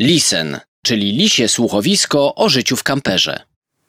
Lisen, czyli lisie słuchowisko o życiu w kamperze.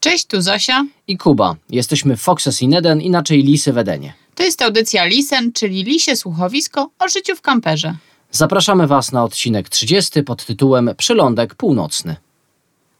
Cześć, tu Zosia. I Kuba. Jesteśmy Foxes in Eden, inaczej Lisy w Edenie. To jest audycja Lisen, czyli lisie słuchowisko o życiu w kamperze. Zapraszamy Was na odcinek 30 pod tytułem Przylądek Północny.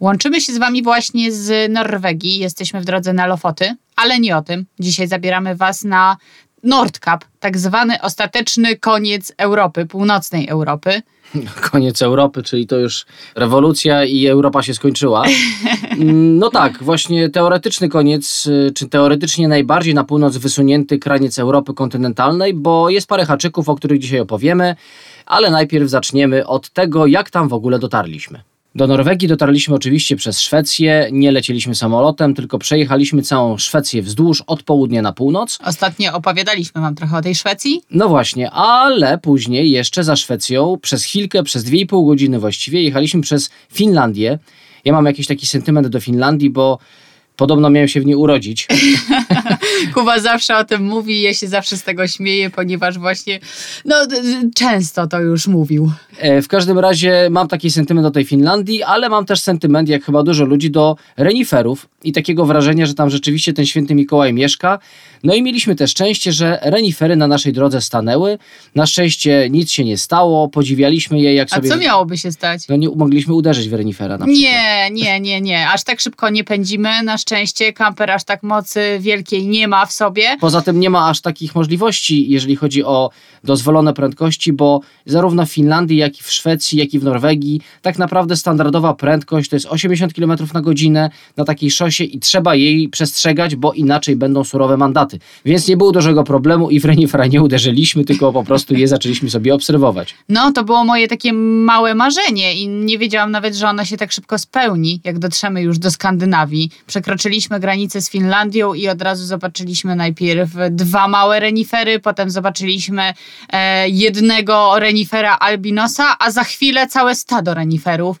Łączymy się z Wami właśnie z Norwegii. Jesteśmy w drodze na Lofoty, ale nie o tym. Dzisiaj zabieramy Was na Nordkap, tak zwany ostateczny koniec Europy, północnej Europy. Koniec Europy, czyli to już rewolucja i Europa się skończyła. No tak, właśnie teoretyczny koniec, czy teoretycznie najbardziej na północ wysunięty kraniec Europy kontynentalnej, bo jest parę haczyków, o których dzisiaj opowiemy, ale najpierw zaczniemy od tego, jak tam w ogóle dotarliśmy. Do Norwegii dotarliśmy oczywiście przez Szwecję, nie lecieliśmy samolotem, tylko przejechaliśmy całą Szwecję wzdłuż od południa na północ. Ostatnio opowiadaliśmy Wam trochę o tej Szwecji. No właśnie, ale później jeszcze za Szwecją przez chwilkę, przez 2,5 godziny właściwie jechaliśmy przez Finlandię. Ja mam jakiś taki sentyment do Finlandii, bo podobno miałem się w niej urodzić. Kuba zawsze o tym mówi i ja się zawsze z tego śmieję, ponieważ właśnie no, często to już mówił. E, W każdym razie mam taki sentyment do tej Finlandii, ale mam też sentyment, jak chyba dużo ludzi, do reniferów i takiego wrażenia, że tam rzeczywiście ten święty Mikołaj mieszka. No i mieliśmy też szczęście, że renifery na naszej drodze stanęły. Na szczęście nic się nie stało, podziwialiśmy je jak A sobie... co miałoby się stać? No nie mogliśmy uderzyć w renifera na przykład. Nie, nie, nie, nie. Aż tak szybko nie pędzimy. Na szczęście kamper aż tak mocy wielkiej nie ma w sobie. Poza tym nie ma aż takich możliwości, jeżeli chodzi o dozwolone prędkości, bo zarówno w Finlandii, jak i w Szwecji, jak i w Norwegii, tak naprawdę standardowa prędkość to jest 80 km na godzinę na takiej szosie i trzeba jej przestrzegać, bo inaczej będą surowe mandaty. Więc nie było dużego problemu i w renifera nie uderzyliśmy, tylko po prostu je zaczęliśmy sobie obserwować. No, to było moje takie małe marzenie i nie wiedziałam nawet, że ono się tak szybko spełni, jak dotrzemy już do Skandynawii. Przekroczyliśmy granicę z Finlandią i od razu zobaczyliśmy najpierw dwa małe renifery, potem zobaczyliśmy e, jednego renifera albinosa, a za chwilę całe stado reniferów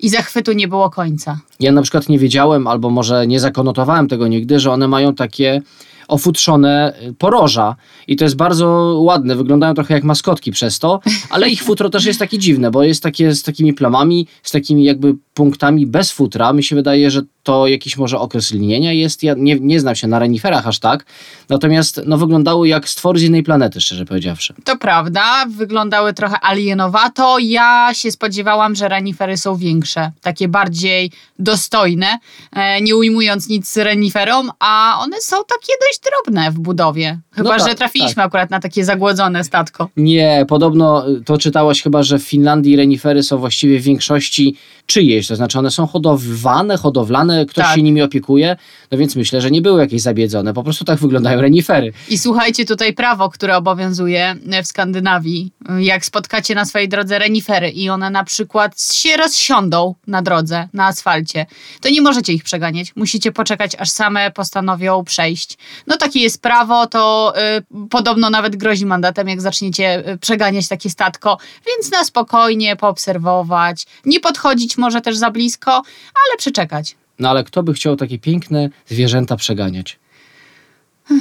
i zachwytu nie było końca. Ja na przykład nie wiedziałem, albo może nie zakonotowałem tego nigdy, że one mają takie ofutrzone y, poroża i to jest bardzo ładne, wyglądają trochę jak maskotki przez to, ale ich futro też jest takie dziwne, bo jest takie z takimi plamami, z takimi jakby punktami bez futra. Mi się wydaje, że to jakiś może okres linienia jest, ja nie, nie znam się na reniferach aż tak, natomiast no wyglądały jak stwory z innej planety, szczerze powiedziawszy. To prawda, wyglądały trochę alienowato. Ja się spodziewałam, że renifery są większe, takie bardziej dostojne, e, nie ujmując nic reniferom, a one są takie dość drobne w budowie. Chyba, No tak, że trafiliśmy akurat na takie zagłodzone statko. Nie, podobno y, to czytałaś chyba, że w Finlandii renifery są właściwie w większości czyjeś, to znaczy one są hodowane, hodowlane, ktoś Tak. się nimi opiekuje, no więc myślę, że nie były jakieś zabiedzone, po prostu tak wyglądają renifery. I słuchajcie tutaj prawo, które obowiązuje w Skandynawii. Jak spotkacie na swojej drodze renifery i one na przykład się rozsiądą na drodze, na asfalcie, to nie możecie ich przeganiać. Musicie poczekać, aż same postanowią przejść. No takie jest prawo, to y, podobno nawet grozi mandatem, jak zaczniecie y, przeganiać takie statko, więc na spokojnie poobserwować, nie podchodzić może też za blisko, ale przeczekać. No ale kto by chciał takie piękne zwierzęta przeganiać?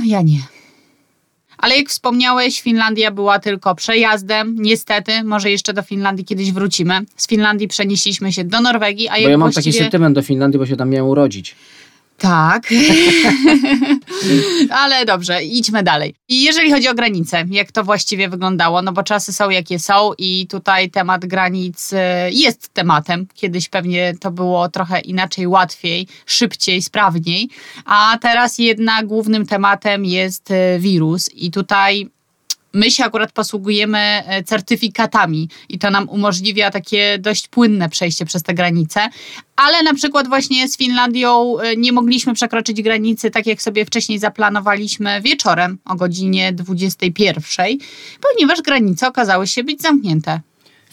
Ja nie. Ale jak wspomniałeś, Finlandia była tylko przejazdem. Niestety, może jeszcze do Finlandii kiedyś wrócimy. Z Finlandii przenieśliśmy się do Norwegii, a Bo jak ja mam właściwie... taki sentyment do Finlandii, bo się tam miałem urodzić. Tak. Ale dobrze, idźmy dalej. I jeżeli chodzi o granice, jak to właściwie wyglądało, no bo czasy są jakie są i tutaj temat granic e, jest tematem. Kiedyś pewnie to było trochę inaczej, łatwiej, szybciej, sprawniej, a teraz jednak głównym tematem jest e, wirus i tutaj My się akurat posługujemy e, certyfikatami i to nam umożliwia takie dość płynne przejście przez te granice, ale na przykład właśnie z Finlandią e, nie mogliśmy przekroczyć granicy tak jak sobie wcześniej zaplanowaliśmy wieczorem o godzinie 21, ponieważ granice okazały się być zamknięte.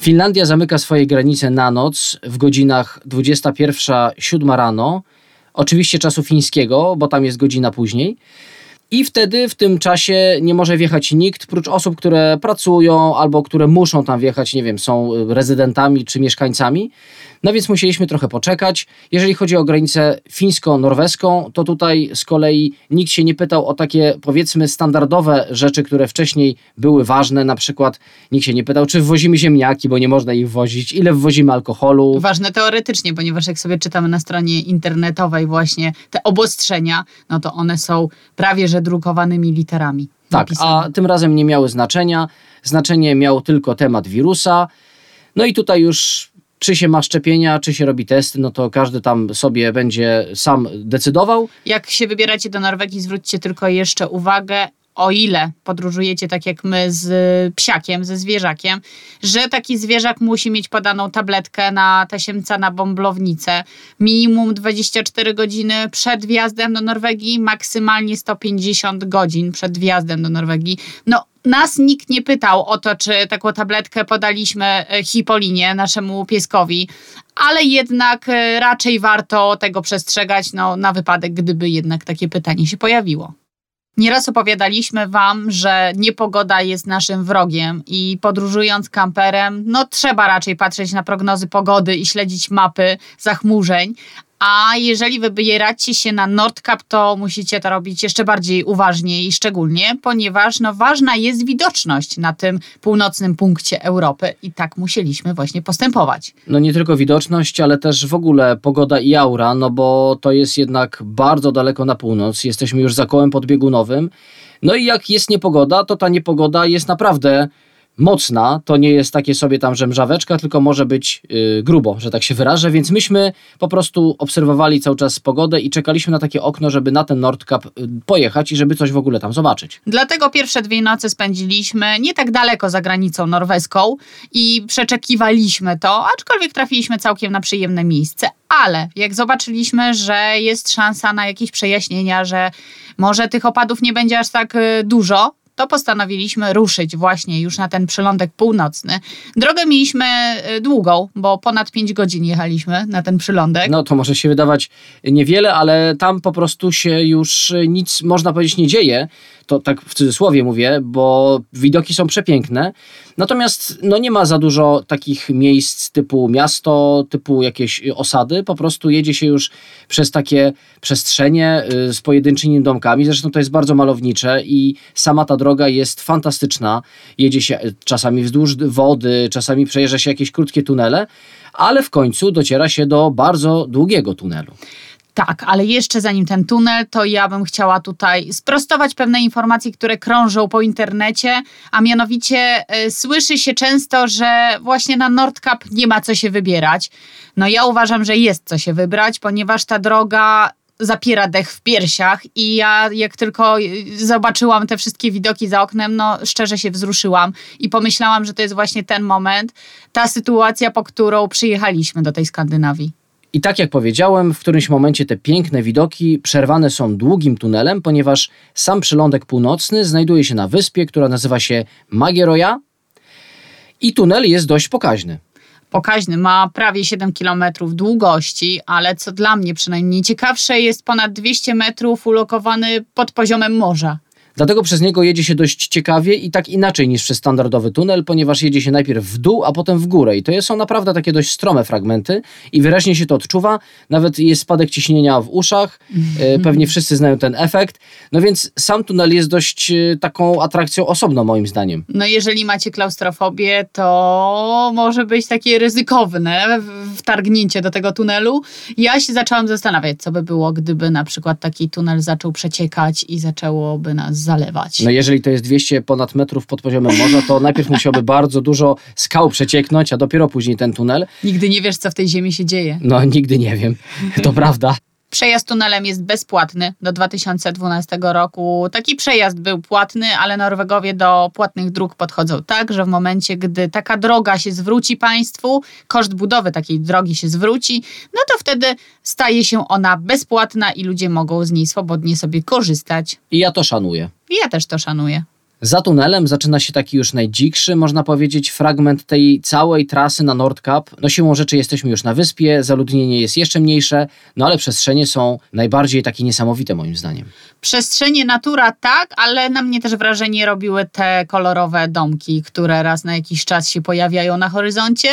Finlandia zamyka swoje granice na noc w godzinach 21-7 rano, oczywiście czasu fińskiego, bo tam jest godzina później. I wtedy w tym czasie nie może wjechać nikt, prócz osób, które pracują albo które muszą tam wjechać, nie wiem, są rezydentami czy mieszkańcami. No więc musieliśmy trochę poczekać. Jeżeli chodzi o granicę fińsko-norweską, to tutaj z kolei nikt się nie pytał o takie powiedzmy standardowe rzeczy, które wcześniej były ważne. Na przykład nikt się nie pytał, czy wwozimy ziemniaki, bo nie można ich wwozić, ile wwozimy alkoholu. Ważne teoretycznie, ponieważ jak sobie czytamy na stronie internetowej właśnie te obostrzenia, no to one są prawie że drukowanymi literami. Tak, napisane. a tym razem nie miały znaczenia. Znaczenie miał tylko temat wirusa. No i tutaj już czy się ma szczepienia, czy się robi testy, no to każdy tam sobie będzie sam decydował. Jak się wybieracie do Norwegii, zwróćcie tylko jeszcze uwagę, o ile podróżujecie tak jak my z psiakiem, ze zwierzakiem, że taki zwierzak musi mieć podaną tabletkę na tasiemca na bąblownicę. Minimum 24 godziny przed wjazdem do Norwegii, maksymalnie 150 godzin przed wjazdem do Norwegii. No, nas nikt nie pytał o to, czy taką tabletkę podaliśmy e, Hipolinie, naszemu pieskowi, ale jednak e, raczej warto tego przestrzegać no, na wypadek, gdyby jednak takie pytanie się pojawiło. Nieraz opowiadaliśmy Wam, że niepogoda jest naszym wrogiem i podróżując kamperem, no trzeba raczej patrzeć na prognozy pogody i śledzić mapy zachmurzeń. A jeżeli wybieracie się na Nordkap, to musicie to robić jeszcze bardziej uważnie i szczególnie, ponieważ no, ważna jest widoczność na tym północnym punkcie Europy i tak musieliśmy właśnie postępować. No nie tylko widoczność, ale też w ogóle pogoda i aura, no bo to jest jednak bardzo daleko na północ. Jesteśmy już za kołem podbiegunowym. No i jak jest niepogoda, to ta niepogoda jest naprawdę mocna, to nie jest takie sobie tam żemżaweczka, tylko może być yy, grubo, że tak się wyrażę, więc myśmy po prostu obserwowali cały czas pogodę i czekaliśmy na takie okno, żeby na ten Nordkap yy, pojechać i żeby coś w ogóle tam zobaczyć. Dlatego pierwsze dwie nocy spędziliśmy nie tak daleko za granicą norweską i przeczekiwaliśmy to, aczkolwiek trafiliśmy całkiem na przyjemne miejsce. Ale jak zobaczyliśmy, że jest szansa na jakieś przejaśnienia, że może tych opadów nie będzie aż tak y, dużo, to postanowiliśmy ruszyć właśnie już na ten przylądek północny. Drogę mieliśmy y, długą, bo ponad 5 godzin jechaliśmy na ten przylądek. No to może się wydawać niewiele, ale tam po prostu się już nic, można powiedzieć, nie dzieje. To tak w cudzysłowie mówię, bo widoki są przepiękne. Natomiast no, nie ma za dużo takich miejsc typu miasto, typu jakieś osady. Po prostu jedzie się już przez takie przestrzenie y, z pojedynczymi domkami. Zresztą to jest bardzo malownicze i sama ta droga jest fantastyczna. Jedzie się y, czasami wzdłuż wody, czasami przejeżdża się jakieś krótkie tunele, ale w końcu dociera się do bardzo długiego tunelu. Tak, ale jeszcze zanim ten tunel, to ja bym chciała tutaj sprostować pewne informacje, które krążą po internecie, a mianowicie y, słyszy się często, że właśnie na Nordkap nie ma co się wybierać. No ja uważam, że jest co się wybrać, ponieważ ta droga zapiera dech w piersiach i ja jak tylko zobaczyłam te wszystkie widoki za oknem, no szczerze się wzruszyłam i pomyślałam, że to jest właśnie ten moment, ta sytuacja, po którą przyjechaliśmy do tej Skandynawii. I tak jak powiedziałem, w którymś momencie te piękne widoki przerwane są długim tunelem, ponieważ sam przylądek północny znajduje się na wyspie, która nazywa się Magieroja i tunel jest dość pokaźny. Pokaźny, ma prawie 7 km długości, ale co dla mnie przynajmniej ciekawsze jest ponad 200 metrów ulokowany pod poziomem morza. Dlatego przez niego jedzie się dość ciekawie i tak inaczej niż przez standardowy tunel, ponieważ jedzie się najpierw w dół, a potem w górę. I to są naprawdę takie dość strome fragmenty i wyraźnie się to odczuwa. Nawet jest spadek ciśnienia w uszach. E, pewnie wszyscy znają ten efekt. No więc sam tunel jest dość e, taką atrakcją osobną moim zdaniem. No jeżeli macie klaustrofobię, to może być takie ryzykowne wtargnięcie do tego tunelu. Ja się zaczęłam zastanawiać, co by było, gdyby na przykład taki tunel zaczął przeciekać i zaczęłoby nas zalewać. No jeżeli to jest 200 ponad metrów pod poziomem morza, to najpierw musiałby bardzo dużo skał przecieknąć, a dopiero później ten tunel. Nigdy nie wiesz, co w tej ziemi się dzieje. No nigdy nie wiem, to prawda. Przejazd tunelem jest bezpłatny do 2012 roku. Taki przejazd był płatny, ale Norwegowie do płatnych dróg podchodzą tak, że w momencie, gdy taka droga się zwróci państwu, koszt budowy takiej drogi się zwróci, no to wtedy staje się ona bezpłatna i ludzie mogą z niej swobodnie sobie korzystać. I ja to szanuję. I ja też to szanuję. Za tunelem zaczyna się taki już najdzikszy, można powiedzieć, fragment tej całej trasy na Nordkap. No siłą rzeczy jesteśmy już na wyspie, zaludnienie jest jeszcze mniejsze, no ale przestrzenie są najbardziej takie niesamowite moim zdaniem. Przestrzenie natura tak, ale na mnie też wrażenie robiły te kolorowe domki, które raz na jakiś czas się pojawiają na horyzoncie.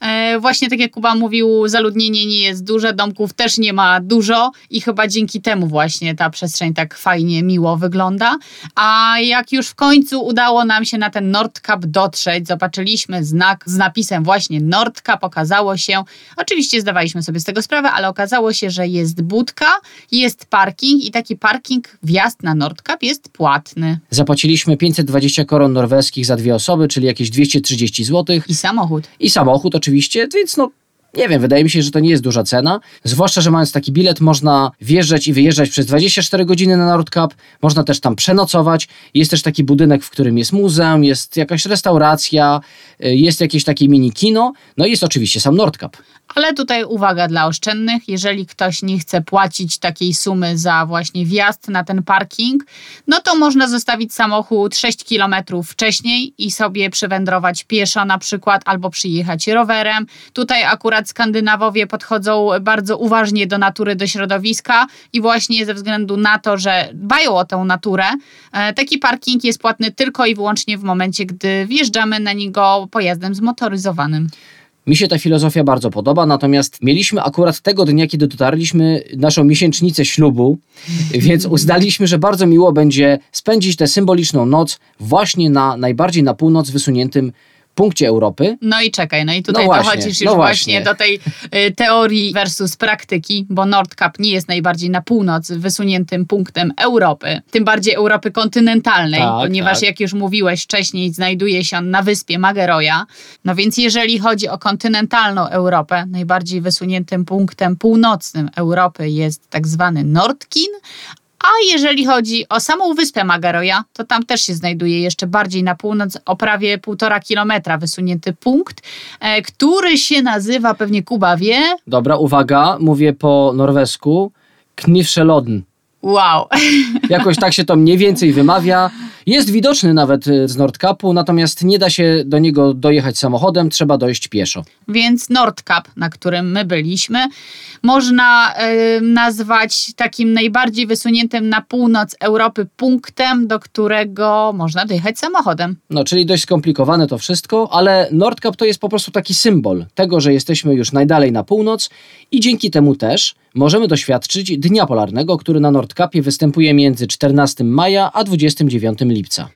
E, właśnie tak jak Kuba mówił, zaludnienie nie jest duże, domków też nie ma dużo i chyba dzięki temu właśnie ta przestrzeń tak fajnie, miło wygląda. A jak już w końcu udało nam się na ten Nordkap dotrzeć, zobaczyliśmy znak z napisem właśnie Nordkap, okazało się, oczywiście zdawaliśmy sobie z tego sprawę, ale okazało się, że jest budka, jest parking i taki parking, wjazd na Nordkap jest płatny. Zapłaciliśmy 520 koron norweskich za dwie osoby, czyli jakieś 230 zł. I samochód. I samochód oczywiście, więc no nie wiem, wydaje mi się, że to nie jest duża cena. Zwłaszcza, że mając taki bilet, można wjeżdżać i wyjeżdżać przez 24 godziny na Nordkap. Można też tam przenocować. Jest też taki budynek, w którym jest muzeum, jest jakaś restauracja, y, jest jakieś takie mini kino. No i jest oczywiście sam Nordkap. Ale tutaj uwaga dla oszczędnych, jeżeli ktoś nie chce płacić takiej sumy za właśnie wjazd na ten parking, no to można zostawić samochód 6 km wcześniej i sobie przywędrować pieszo na przykład albo przyjechać rowerem. Tutaj akurat Skandynawowie podchodzą bardzo uważnie do natury, do środowiska i właśnie ze względu na to, że dbają o tę naturę, e, taki parking jest płatny tylko i wyłącznie w momencie, gdy wjeżdżamy na niego pojazdem zmotoryzowanym. Mi się ta filozofia bardzo podoba, natomiast mieliśmy akurat tego dnia, kiedy dotarliśmy, naszą miesięcznicę ślubu, więc uznaliśmy, że bardzo miło będzie spędzić tę symboliczną noc właśnie na najbardziej na północ wysuniętym punkcie Europy. No i czekaj, no i tutaj No właśnie, dochodzisz już no właśnie. właśnie. do tej y, teorii versus praktyki, bo Nordkap nie jest najbardziej na północ wysuniętym punktem Europy, tym bardziej Europy kontynentalnej, Tak, ponieważ tak. jak już mówiłeś wcześniej, znajduje się on na wyspie Mageroja. No więc jeżeli chodzi o kontynentalną Europę, najbardziej wysuniętym punktem północnym Europy jest tak zwany Nordkin, a jeżeli chodzi o samą wyspę Magaroja, to tam też się znajduje jeszcze bardziej na północ, o prawie półtora kilometra wysunięty punkt, e, który się nazywa, pewnie Kuba wie, Dobra, uwaga, mówię po norwesku. Knifshelodn. Wow, Jakoś tak się to mniej więcej wymawia. Jest widoczny nawet y, z Nordkapu, natomiast nie da się do niego dojechać samochodem, trzeba dojść pieszo. więc Nordkap, na którym my byliśmy, można e, nazwać takim najbardziej wysuniętym na północ Europy punktem, do którego można dojechać samochodem. No, czyli dość skomplikowane to wszystko, ale Nordkap to jest po prostu taki symbol tego, że jesteśmy już najdalej na północ i dzięki temu też możemy doświadczyć Dnia Polarnego, który na Nordkapie występuje między 14 maja a 29 lipca.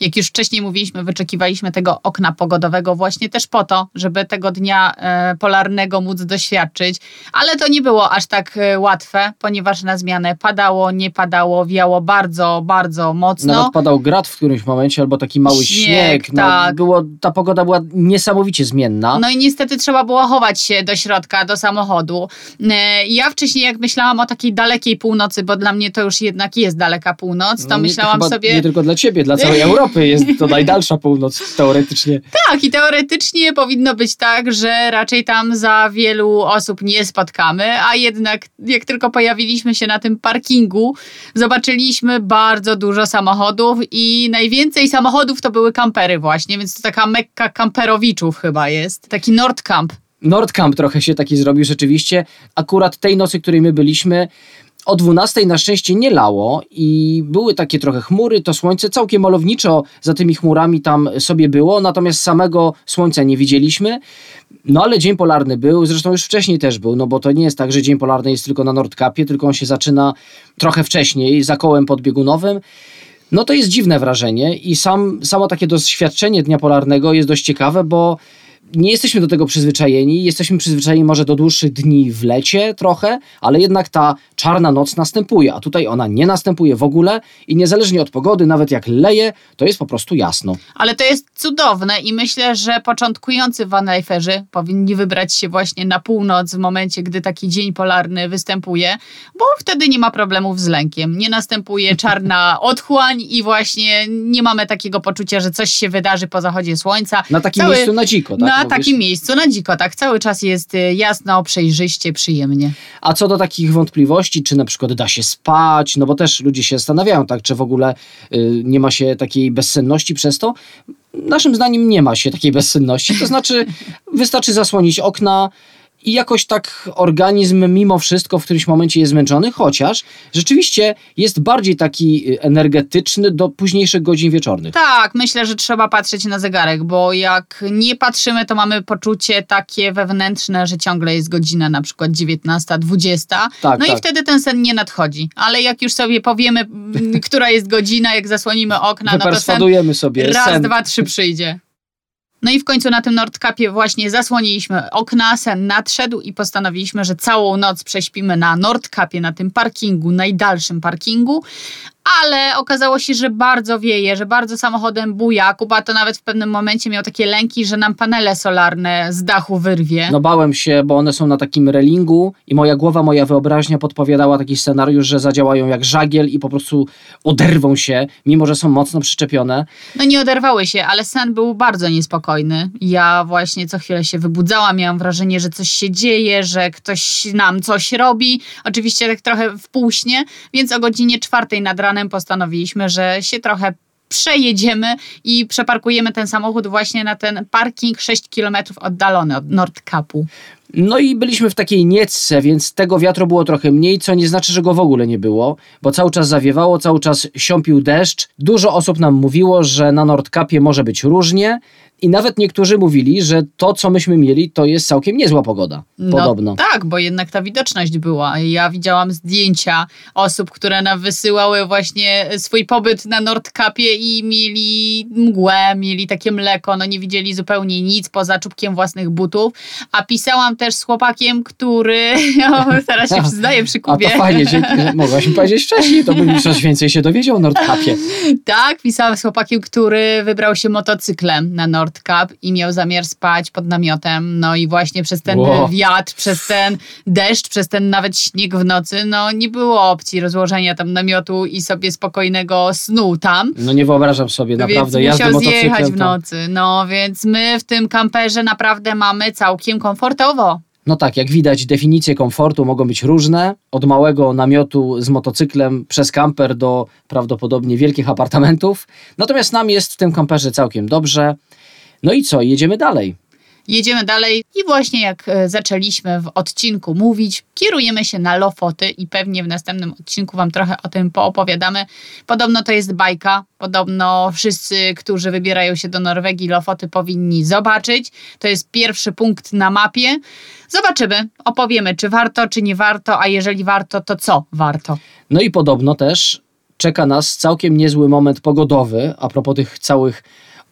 Jak już wcześniej mówiliśmy, wyczekiwaliśmy tego okna pogodowego właśnie też po to, żeby tego dnia e, polarnego móc doświadczyć, ale to nie było aż tak e, łatwe, ponieważ na zmianę padało, nie padało, wiało bardzo, bardzo mocno. Nawet padał grad w którymś momencie, albo taki mały Śnieg, śnieg. no, tak. było, ta pogoda była niesamowicie zmienna. No i niestety trzeba było chować się do środka, do samochodu. E, Ja wcześniej, jak myślałam o takiej dalekiej północy, bo dla mnie to już jednak jest daleka północ, to No myślałam sobie. Nie tylko dla ciebie, dla całej Europy jest to najdalsza północ teoretycznie. Tak, i teoretycznie powinno być tak, że raczej tam za wielu osób nie spotkamy, a jednak jak tylko pojawiliśmy się na tym parkingu, zobaczyliśmy bardzo dużo samochodów i najwięcej samochodów to były kampery właśnie, więc to taka mekka kamperowiczów chyba jest. Taki Nordkamp. Nordkamp trochę się taki zrobił rzeczywiście. Akurat tej nocy, której my byliśmy, o 12 na szczęście nie lało i były takie trochę chmury, to słońce całkiem malowniczo za tymi chmurami tam sobie było, natomiast samego słońca nie widzieliśmy. No ale dzień polarny był, zresztą już wcześniej też był, no bo to nie jest tak, że dzień polarny jest tylko na Nordkapie, tylko on się zaczyna trochę wcześniej, za kołem podbiegunowym. No to jest dziwne wrażenie i sam, samo takie doświadczenie dnia polarnego jest dość ciekawe, bo nie jesteśmy do tego przyzwyczajeni. Jesteśmy przyzwyczajeni może do dłuższych dni w lecie trochę, ale jednak ta czarna noc następuje, a tutaj ona nie następuje w ogóle i niezależnie od pogody, nawet jak leje, to jest po prostu jasno. Ale to jest cudowne i myślę, że początkujący vanliferzy powinni wybrać się właśnie na północ w momencie, gdy taki dzień polarny występuje, bo wtedy nie ma problemów z lękiem. Nie następuje czarna otchłań i właśnie nie mamy takiego poczucia, że coś się wydarzy po zachodzie słońca. Na takim Cały- miejscu na dziko, tak? Na Na mówisz? takim miejscu, na dziko, tak. Cały czas jest y, jasno, przejrzyście, przyjemnie. A co do takich wątpliwości, czy na przykład da się spać, no bo też ludzie się zastanawiają, tak, czy w ogóle y, nie ma się takiej bezsenności przez to. Naszym zdaniem nie ma się takiej bezsenności. To znaczy, wystarczy zasłonić okna i jakoś tak organizm mimo wszystko w którymś momencie jest zmęczony, chociaż rzeczywiście jest bardziej taki y, energetyczny do późniejszych godzin wieczornych. Tak, myślę, że trzeba patrzeć na zegarek, bo jak nie patrzymy, to mamy poczucie takie wewnętrzne, że ciągle jest godzina na przykład 19, 20. Tak, no tak. i wtedy ten sen nie nadchodzi. Ale jak już sobie powiemy, która jest godzina, jak zasłonimy okna, no to sen sobie raz, sen. dwa, trzy przyjdzie. No i w końcu na tym Nordkapie właśnie zasłoniliśmy okna, sen nadszedł i postanowiliśmy, że całą noc prześpimy na Nordkapie, na tym parkingu, najdalszym parkingu, ale okazało się, że bardzo wieje, że bardzo samochodem buja. Kuba to nawet w pewnym momencie miał takie lęki, że nam panele solarne z dachu wyrwie. No bałem się, bo one są na takim relingu i moja głowa, moja wyobraźnia podpowiadała taki scenariusz, że zadziałają jak żagiel i po prostu oderwą się, mimo że są mocno przyczepione. No nie oderwały się, ale sen był bardzo niespokojny. Ja właśnie co chwilę się wybudzałam, miałam wrażenie, że coś się dzieje, że ktoś nam coś robi. Oczywiście tak trochę w półśnie, więc o godzinie czwartej nad ranem postanowiliśmy, że się trochę przejedziemy i przeparkujemy ten samochód właśnie na ten parking 6 km oddalony od Nordkapu. No i byliśmy w takiej niecce, więc tego wiatru było trochę mniej, co nie znaczy, że go w ogóle nie było, bo cały czas zawiewało, cały czas siąpił deszcz. Dużo osób nam mówiło, że na Nordkapie może być różnie i nawet niektórzy mówili, że to, co myśmy mieli, to jest całkiem niezła pogoda. Podobno. No, tak, bo jednak ta widoczność była. Ja widziałam zdjęcia osób, które nam wysyłały właśnie swój pobyt na Nordkapie i mieli mgłę, mieli takie mleko, no nie widzieli zupełnie nic poza czubkiem własnych butów. A pisałam też z chłopakiem, który, o, teraz się przyznaję przy A Kubie. to fajnie, dzięki. Mogłaś mi powiedzieć wcześniej, to bym coś więcej się dowiedział o Nordkapie. Tak, pisałam z chłopakiem, który wybrał się motocyklem na I miał zamiar spać pod namiotem. No i właśnie przez ten Wow. wiatr, przez ten deszcz, przez ten nawet śnieg w nocy, no nie było opcji rozłożenia tam namiotu i sobie spokojnego snu tam. No nie wyobrażam sobie, naprawdę, więc musiał zjechać w nocy. No więc my w tym kamperze naprawdę mamy całkiem komfortowo. No tak, jak widać, definicje komfortu mogą być różne. Od małego namiotu z motocyklem przez kamper do prawdopodobnie wielkich apartamentów. Natomiast nam jest w tym kamperze całkiem dobrze. No i co, jedziemy dalej. Jedziemy dalej i właśnie jak e, zaczęliśmy w odcinku mówić, kierujemy się na Lofoty i pewnie w następnym odcinku Wam trochę o tym poopowiadamy. Podobno to jest bajka, podobno wszyscy, którzy wybierają się do Norwegii, Lofoty powinni zobaczyć. To jest pierwszy punkt na mapie. Zobaczymy, opowiemy, czy warto, czy nie warto, a jeżeli warto, to co warto. No i podobno też czeka nas całkiem niezły moment pogodowy, a propos tych całych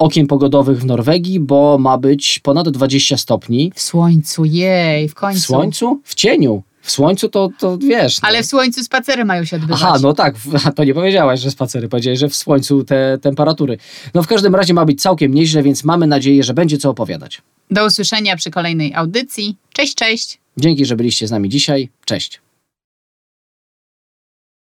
okien pogodowych w Norwegii, bo ma być ponad 20 stopni. W słońcu, jej, w W końcu. słońcu? W cieniu. W słońcu to, to wiesz. No. Ale w słońcu spacery mają się odbywać. Aha, no tak, w- to nie powiedziałaś, że spacery, powiedziałeś, że w słońcu te temperatury. No w każdym razie ma być całkiem nieźle, więc mamy nadzieję, że będzie co opowiadać. Do usłyszenia przy kolejnej audycji. Cześć, cześć. Dzięki, że byliście z nami dzisiaj. Cześć.